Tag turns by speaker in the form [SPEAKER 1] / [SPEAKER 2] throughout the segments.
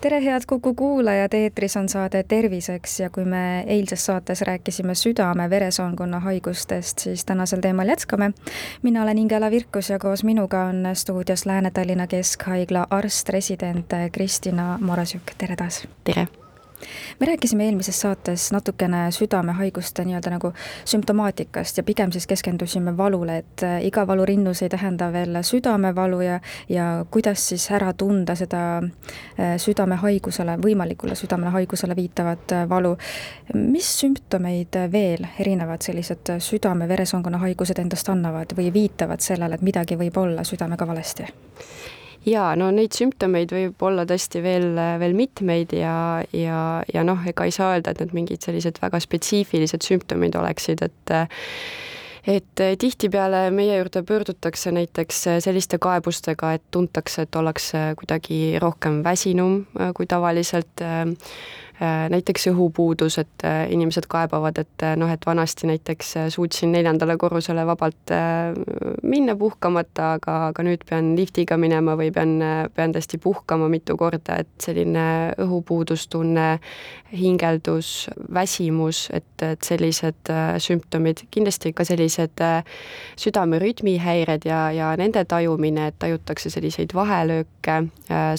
[SPEAKER 1] tere, head Kuku kuulajad, eetris on saade Terviseks ja kui me eilses saates rääkisime südame-veresoonkonna haigustest, siis tänasel teemal jätkame. mina olen Ingela Virkus ja koos minuga on stuudios Lääne-Tallinna Keskhaigla arst-resident Kristina Morasjuk, tere taas!
[SPEAKER 2] tere!
[SPEAKER 1] Me rääkisime eelmises saates natukene südamehaiguste nii-öelda nagu sümptomaatikast ja pigem siis keskendusime valule, et äh, iga valurinnus ei tähenda veel südamevalu ja, ja kuidas siis ära tunda seda äh, südamehaigusele, võimalikule südamehaigusele viitavat äh, valu. mis sümptomeid veel erinevad sellised südame-veresoonkonna haigused endast annavad või viitavad sellele, et midagi võib olla südamega valesti?
[SPEAKER 2] Jaa, no neid sümptomeid võib olla tõesti veel, veel mitmeid ja, ja, ja noh, ega ei saa öelda, et need mingid sellised väga spetsiifilised sümptomid oleksid, et et tihtipeale meie juurde pöördutakse näiteks selliste kaebustega, et tuntakse, et ollakse kuidagi rohkem väsinum kui tavaliselt Äh, näiteks õhupuudus, et äh, inimesed kaebavad, et äh, noh, et vanasti näiteks suutsin neljandale korrusele vabalt minna puhkamata, aga, aga nüüd pean liftiga minema või pean, pean tõesti puhkama mitu korda, et selline õhupuudustunne, hingeldus, väsimus, et, et sellised sümptomid, kindlasti ka sellised südamerütmihäired ja, ja nende tajumine, et tajutakse selliseid vahelööke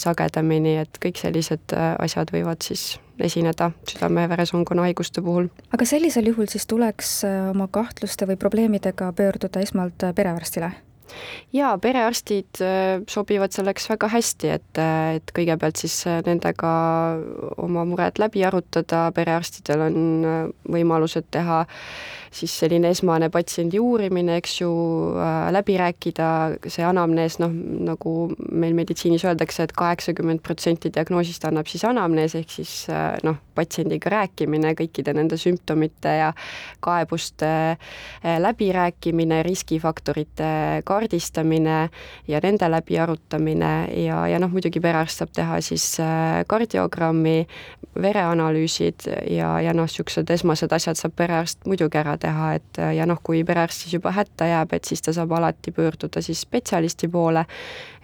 [SPEAKER 2] sagedamini, et kõik sellised asjad võivad siis esineda südame-veresoonkonna haiguste puhul.
[SPEAKER 1] aga sellisel juhul siis tuleks äh, oma kahtluste või probleemidega pöörduda esmalt äh, perearstile?
[SPEAKER 2] jaa, perearstid äh, sobivad selleks väga hästi, et, et kõigepealt siis nendega oma mured läbi arutada, perearstidel on võimalused teha siis selline esmane patsiendi uurimine, eks ju, äh, läbi rääkida, see anamnees, noh, nagu meil meditsiinis öeldakse et, et kaheksakümmend protsenti diagnoosist annab siis anamnees, ehk siis äh, noh, patsiendiga rääkimine, kõikide nende sümptomite ja kaebuste äh, läbirääkimine, riskifaktorite kaardistamine ja nende läbiarutamine. Ja, ja noh, muidugi perearst saab teha siis kardiogrammi, vereanalüüsid ja, ja noh, niisugused esmased asjad saab perearst muidugi ära teha, et ja noh, kui perearst siis juba hätta jääb, et siis ta saab alati pöörduda siis spetsialisti poole,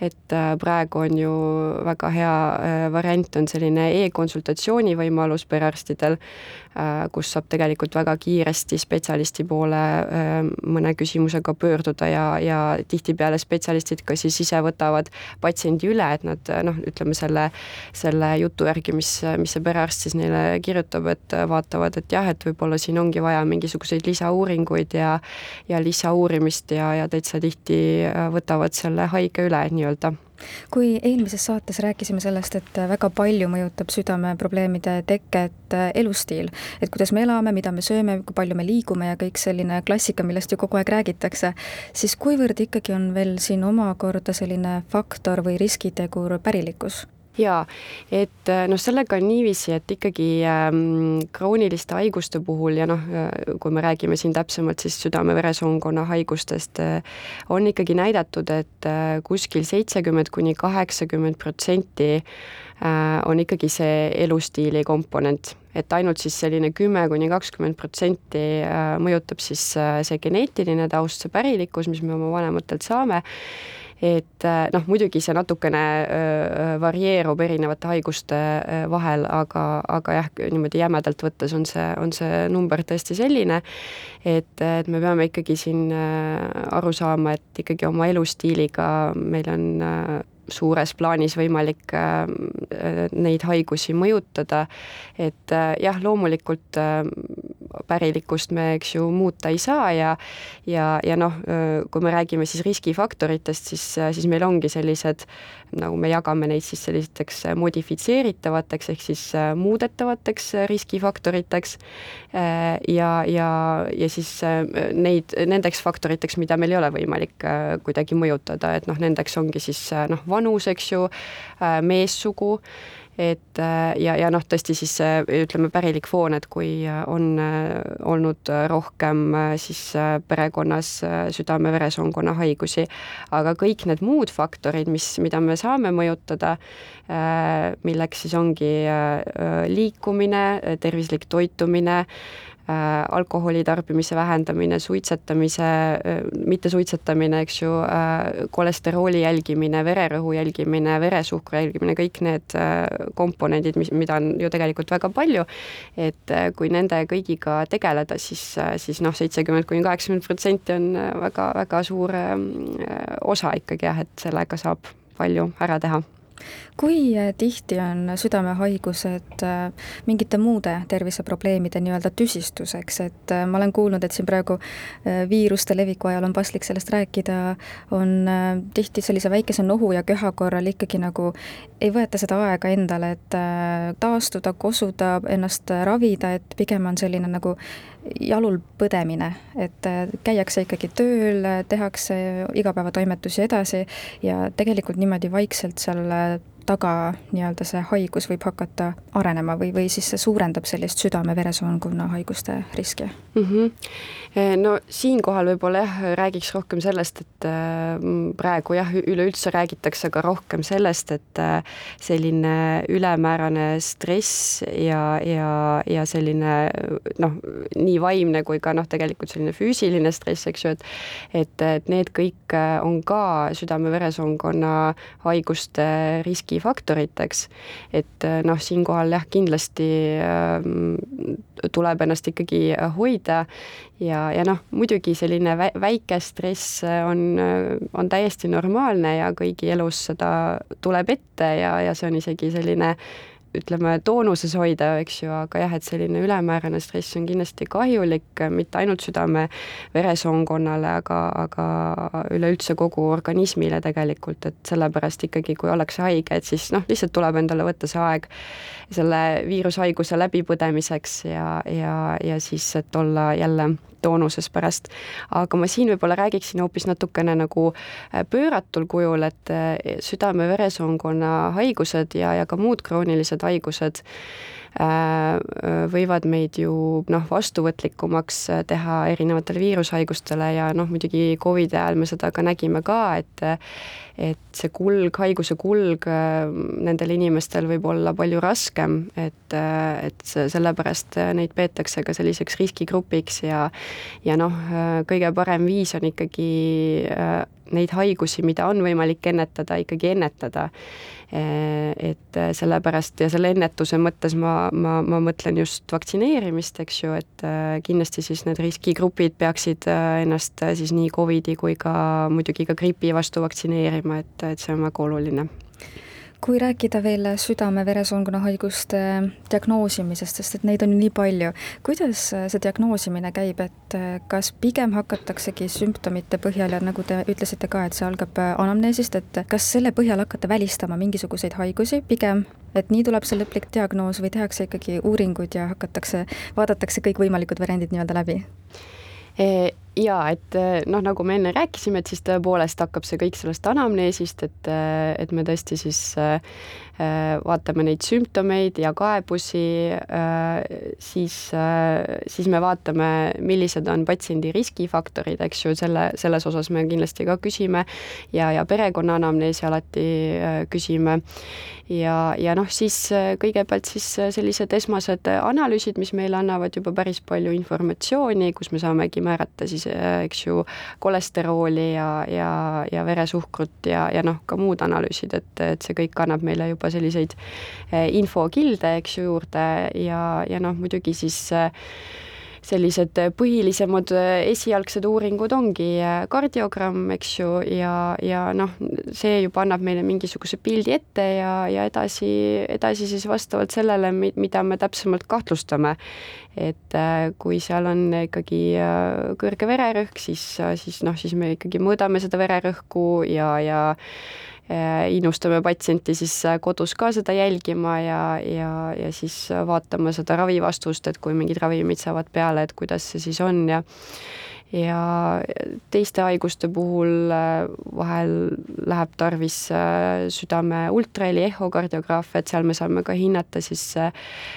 [SPEAKER 2] et äh, praegu on ju väga hea äh, variant, on selline e-konsultatsiooni võimalus perearstidel, äh, kus saab tegelikult väga kiiresti spetsialisti poole mõne küsimusega pöörduda ja, ja tihtipeale spetsialistid ka siis ise võtavad patsiendi üle, et nad noh, ütleme selle, selle jutu järgi, mis, mis see perearst siis neile kirjutab, et vaatavad, et jah, et võib-olla siin ongi vaja mingisuguseid lisauuringuid ja ja lisauurimist ja, ja täitsa tihti võtavad selle haige üle nii-öelda
[SPEAKER 1] kui eelmises saates rääkisime sellest, et väga palju mõjutab südameprobleemide teket elustiil, et kuidas me elame, mida me sööme, kui palju me liigume ja kõik selline klassika, millest ju kogu aeg räägitakse, siis kuivõrd ikkagi on veel siin omakorda selline faktor või riskitegur pärilikkus?
[SPEAKER 2] Jaa, et äh, noh, sellega on niiviisi, et ikkagi ähm, krooniliste haiguste puhul ja noh, äh, kui me räägime siin täpsemalt siis südame-veresoonkonna haigustest, äh, on ikkagi näidatud, et kuskil seitsekümmend kuni kaheksakümmend protsenti on ikkagi see elustiili komponent, et ainult siis selline kümme kuni kakskümmend protsenti mõjutab siis see geneetiline taust, see pärilikkus, mis me oma vanematelt saame et äh, noh, muidugi see natukene varieerub erinevate haiguste vahel, aga, aga jah, niimoodi jämedalt võttes on see, on see number tõesti selline, et, et me peame ikkagi siin aru saama, et ikkagi oma elustiiliga meil on suures plaanis võimalik neid haigusi mõjutada, et jah, loomulikult pärilikkust me, eks ju, muuta ei saa ja ja, ja noh, kui me räägime siis riskifaktoritest, siis, siis meil ongi sellised, nagu me jagame neid siis sellisteks modifitseeritavateks ehk siis muudetavateks riskifaktoriteks ja, ja, ja siis neid, nendeks faktoriteks, mida meil ei ole võimalik kuidagi mõjutada, et noh, nendeks ongi siis noh, vanus, eks ju, meessugu et ja, ja noh, tõesti siis ütleme, pärilik foon, et kui on olnud rohkem siis perekonnas südame-veresoonkonna haigusi, aga kõik need muud faktorid, mis, mida me saame mõjutada, milleks siis ongi liikumine, tervislik toitumine, Äh, alkoholi tarbimise vähendamine, suitsetamise, äh, mittesuitsetamine, eks ju, äh, kolesterooli jälgimine, vererõhu jälgimine, veresuhkru jälgimine, kõik need komponendid, mis, mida on ju tegelikult väga palju, et kui nende kõigiga tegeleda, siis, siis noh, seitsekümmend kuni kaheksakümmend protsenti on väga, väga suur osa ikkagi jah, et sellega saab palju ära teha
[SPEAKER 1] kui äh, tihti on südamehaigused äh, mingite muude terviseprobleemide nii-öelda tüsistuseks, et äh, ma olen kuulnud, et siin praegu viiruste leviku ajal on paslik sellest rääkida, on tihti sellise väikese nohu ja köha korral ikkagi nagu ei võeta seda aega endale, et taastuda, kosuda, ennast ravida, et pigem on selline nagu jalul põdemine, et käiakse ikkagi tööl, tehakse igapäevatoimetusi edasi ja tegelikult niimoodi vaikselt seal taga nii-öelda see haigus võib hakata arenema või, või siis see suurendab sellist südame-veresoonkonna haiguste riski mm?
[SPEAKER 2] -hmm. no siinkohal võib-olla jah, räägiks rohkem sellest, et äh, praegu jah, üleüldse räägitakse ka rohkem sellest, et äh, selline ülemäärane stress ja, ja, ja selline noh, nii vaimne kui ka noh, tegelikult selline füüsiline stress, eks ju, et et, et need kõik on ka südame-veresoonkonna haiguste riski riskifaktoriteks. et äh, noh, siinkohal jah, kindlasti ähm, tuleb ennast ikkagi äh, hoida ja, ja noh, muidugi selline väike stress on, on täiesti normaalne ja kõigi elus seda tuleb ette ja, ja see on isegi selline ütleme, toonuses hoida, eks ju, aga jah, et selline ülemäärane stress on kindlasti kahjulik mitte ainult südame-veresoonkonnale, aga, aga üleüldse kogu organismile tegelikult, et sellepärast ikkagi, kui ollakse haige, et siis noh, lihtsalt tuleb endale võtta see aeg selle viirushaiguse läbipõdemiseks ja, ja, ja siis, et olla jälle toonuses pärast. aga ma siin võib-olla räägiksin hoopis natukene nagu äh, pööratul kujul, et äh, südame-veresoonkonna haigused ja, ja ka muud kroonilised haigused Äh, võivad meid ju noh, vastuvõtlikumaks teha erinevatele viirushaigustele ja noh, muidugi Covidi ajal me seda ka nägime ka, et et see kulg, haiguse kulg äh, nendel inimestel võib olla palju raskem, et, et sellepärast neid peetakse ka selliseks riskigrupiks ja ja noh, kõige parem viis on ikkagi äh, neid haigusi, mida on võimalik ennetada, ikkagi ennetada et eh, sellepärast ja selle ennetuse mõttes ma, ma, ma mõtlen just vaktsineerimist, eks ju, et eh, kindlasti siis need riskigrupid peaksid ennast siis nii Covidi kui ka muidugi ka gripi vastu vaktsineerima, et, et see on väga oluline
[SPEAKER 1] kui rääkida veel südame-veresoonkonna haiguste diagnoosimisest, sest et neid on nii palju, kuidas see diagnoosimine käib, et kas pigem hakataksegi sümptomite põhjal ja nagu te ütlesite ka, et see algab anamneesist, et kas selle põhjal hakata välistama mingisuguseid haigusi pigem, et nii tuleb see lõplik diagnoos või tehakse ikkagi uuringuid ja hakatakse, vaadatakse kõikvõimalikud variandid nii-öelda läbi?
[SPEAKER 2] Jaa, et e, noh, nagu me enne rääkisime, et siis tõepoolest hakkab see kõik sellest anamneesist, et, e, et me tõesti siis vaatame neid sümptomeid ja kaebusi, siis, siis me vaatame, millised on patsiendi riskifaktorid, eks ju, selle, selles osas me kindlasti ka küsime ja, ja perekonna anamneesi alati küsime. Ja, ja noh, siis kõigepealt siis sellised esmased analüüsid, mis meile annavad juba päris palju informatsiooni, kus me saamegi määrata siis, äh, eks ju, kolesterooli ja, ja, ja veresuhkrut ja, ja noh, ka muud analüüsid, et, et see kõik annab meile juba selliseid infokilde, eks ju, juurde ja, ja noh, muidugi siis äh, sellised põhilisemad äh, esialgsed uuringud ongi äh, kardiogramm, eks ju, ja, ja noh, see juba annab meile mingisuguse pildi ette ja, ja edasi, edasi siis vastavalt sellele, mida me täpsemalt kahtlustame. et äh, kui seal on ikkagi kõrge vererõhk, siis, siis noh, siis me ikkagi mõõdame seda vererõhku ja, ja Äh, innustame patsienti siis äh, kodus ka seda jälgima ja, ja, ja siis vaatama seda ravivastust, et kui mingid ravimid saavad peale, et kuidas see siis on ja ja teiste haiguste puhul vahel läheb tarvis südame ultraheli ehokardiograaf, et seal me saame ka hinnata siis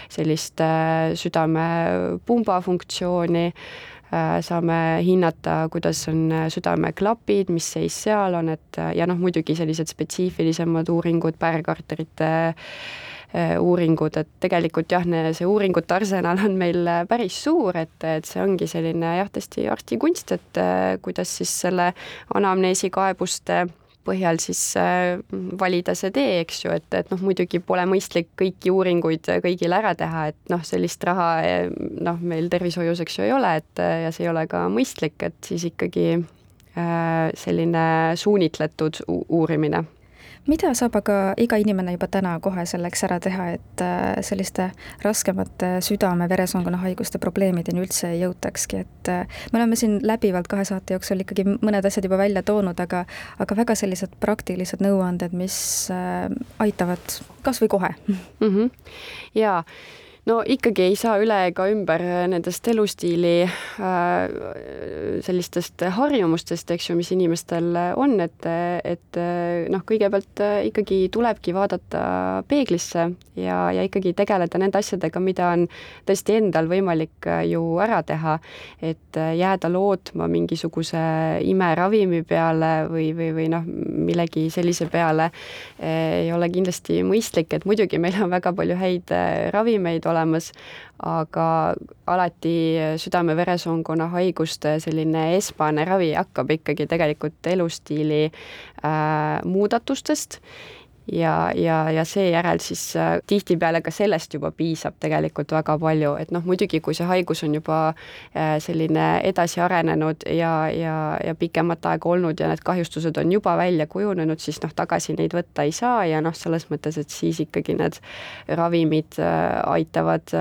[SPEAKER 2] sellist südamepumba funktsiooni Äh, saame hinnata, kuidas on äh, südameklapid, mis seis seal on, et äh, ja noh, muidugi sellised spetsiifilisemad uuringud, pärgarterite uuringud, et tegelikult jah, see uuringute arsenal on meil päris suur, et, et see ongi selline jah, tõesti arsti kunst, et kuidas siis selle anamneesi kaebuste põhjal siis äh, valida see tee, eks ju, et, et noh, muidugi pole mõistlik kõiki uuringuid kõigile ära teha, et noh, sellist raha eh, noh, meil tervishoius, eks ju, ei ole, et ja see ei ole ka mõistlik, et siis ikkagi äh, selline suunitletud uurimine
[SPEAKER 1] mida saab aga iga inimene juba täna kohe selleks ära teha, et äh, selliste raskemate südame-veresoonkonna haiguste probleemideni üldse jõutakski, et äh, me oleme siin läbivalt kahe saate jooksul ikkagi mõned asjad juba välja toonud, aga aga väga sellised praktilised nõuanded, mis äh, aitavad kas või kohe mm.
[SPEAKER 2] -hmm. jaa no ikkagi ei saa üle ega ümber nendest elustiili äh, sellistest harjumustest, eks ju, mis inimestel on, et, et noh, kõigepealt ikkagi tulebki vaadata peeglisse ja, ja ikkagi tegeleda nende asjadega, mida on tõesti endal võimalik ju ära teha, et jääda lootma mingisuguse imeravimi peale või, või, või noh, millegi sellise peale ei ole kindlasti mõistlik, et muidugi meil on väga palju häid ravimeid olemas, olemas, aga alati südame-veresoonkonna haiguste selline esmane ravi hakkab ikkagi tegelikult elustiili äh, muudatustest ja, ja, ja seejärel siis äh, tihtipeale ka sellest juba piisab tegelikult väga palju, et noh, muidugi kui see haigus on juba äh, selline edasi arenenud ja, ja, ja pikemat aega olnud ja need kahjustused on juba välja kujunenud, siis noh, tagasi neid võtta ei saa ja noh, selles mõttes, et siis ikkagi need ravimid äh, aitavad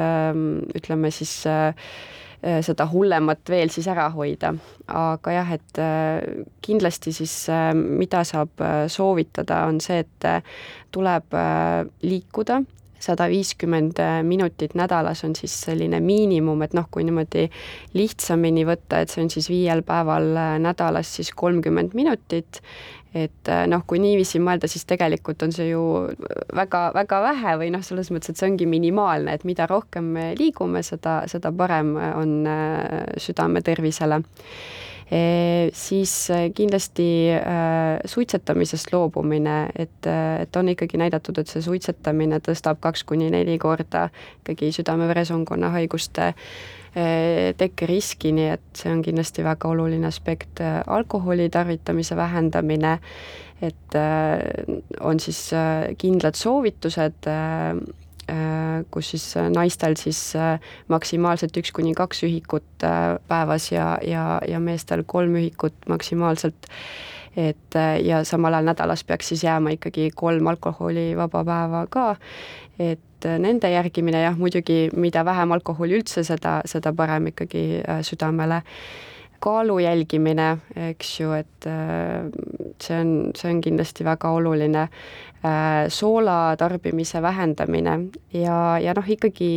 [SPEAKER 2] ütleme siis seda hullemat veel siis ära hoida. aga jah, et äh, kindlasti siis äh, mida saab soovitada, on see, et tuleb liikuda, sada viiskümmend minutit nädalas on siis selline miinimum, et noh, kui niimoodi lihtsamini võtta, et see on siis viiel päeval nädalas siis kolmkümmend minutit et äh, noh, kui niiviisi mõelda, siis tegelikult on see ju väga-väga vähe või noh, selles mõttes, et see ongi minimaalne, et mida rohkem me liigume, seda, seda parem on äh, südame tervisele. Siis äh, kindlasti äh, suitsetamisest loobumine, et, et on ikkagi näidatud, et see suitsetamine tõstab kaks kuni neli korda ikkagi südame-veresoonkonna haiguste tekkeriski, nii et see on kindlasti väga oluline aspekt, alkoholi tarvitamise vähendamine, et on siis kindlad soovitused, kus siis naistel siis maksimaalselt üks kuni kaks ühikut päevas ja, ja, ja meestel kolm ühikut maksimaalselt et ja samal ajal nädalas peaks siis jääma ikkagi kolm alkoholivaba päeva ka, et nende järgimine jah, muidugi mida vähem alkoholi üldse, seda, seda parem ikkagi äh, südamele. Kaalu jälgimine, eks ju, et äh, see on, see on kindlasti väga oluline. Äh, soola tarbimise vähendamine ja, ja noh, ikkagi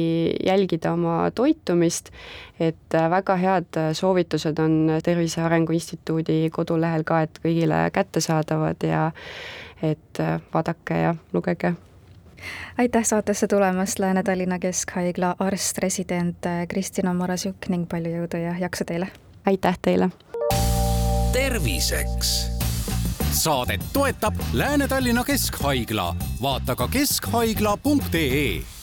[SPEAKER 2] jälgida oma toitumist, et väga head soovitused on Tervise Arengu Instituudi kodulehel ka, et kõigile kättesaadavad ja et vaadake ja lugege
[SPEAKER 1] aitäh saatesse tulemast, Lääne-Tallinna Keskhaigla arst-resident Kristina Marasjuk ning palju jõudu ja jaksu teile!
[SPEAKER 2] Aitäh teile!
[SPEAKER 3] terviseks.
[SPEAKER 4] Saadet toetab Lääne-Tallinna Keskhaigla, vaata ka keskhaigla.ee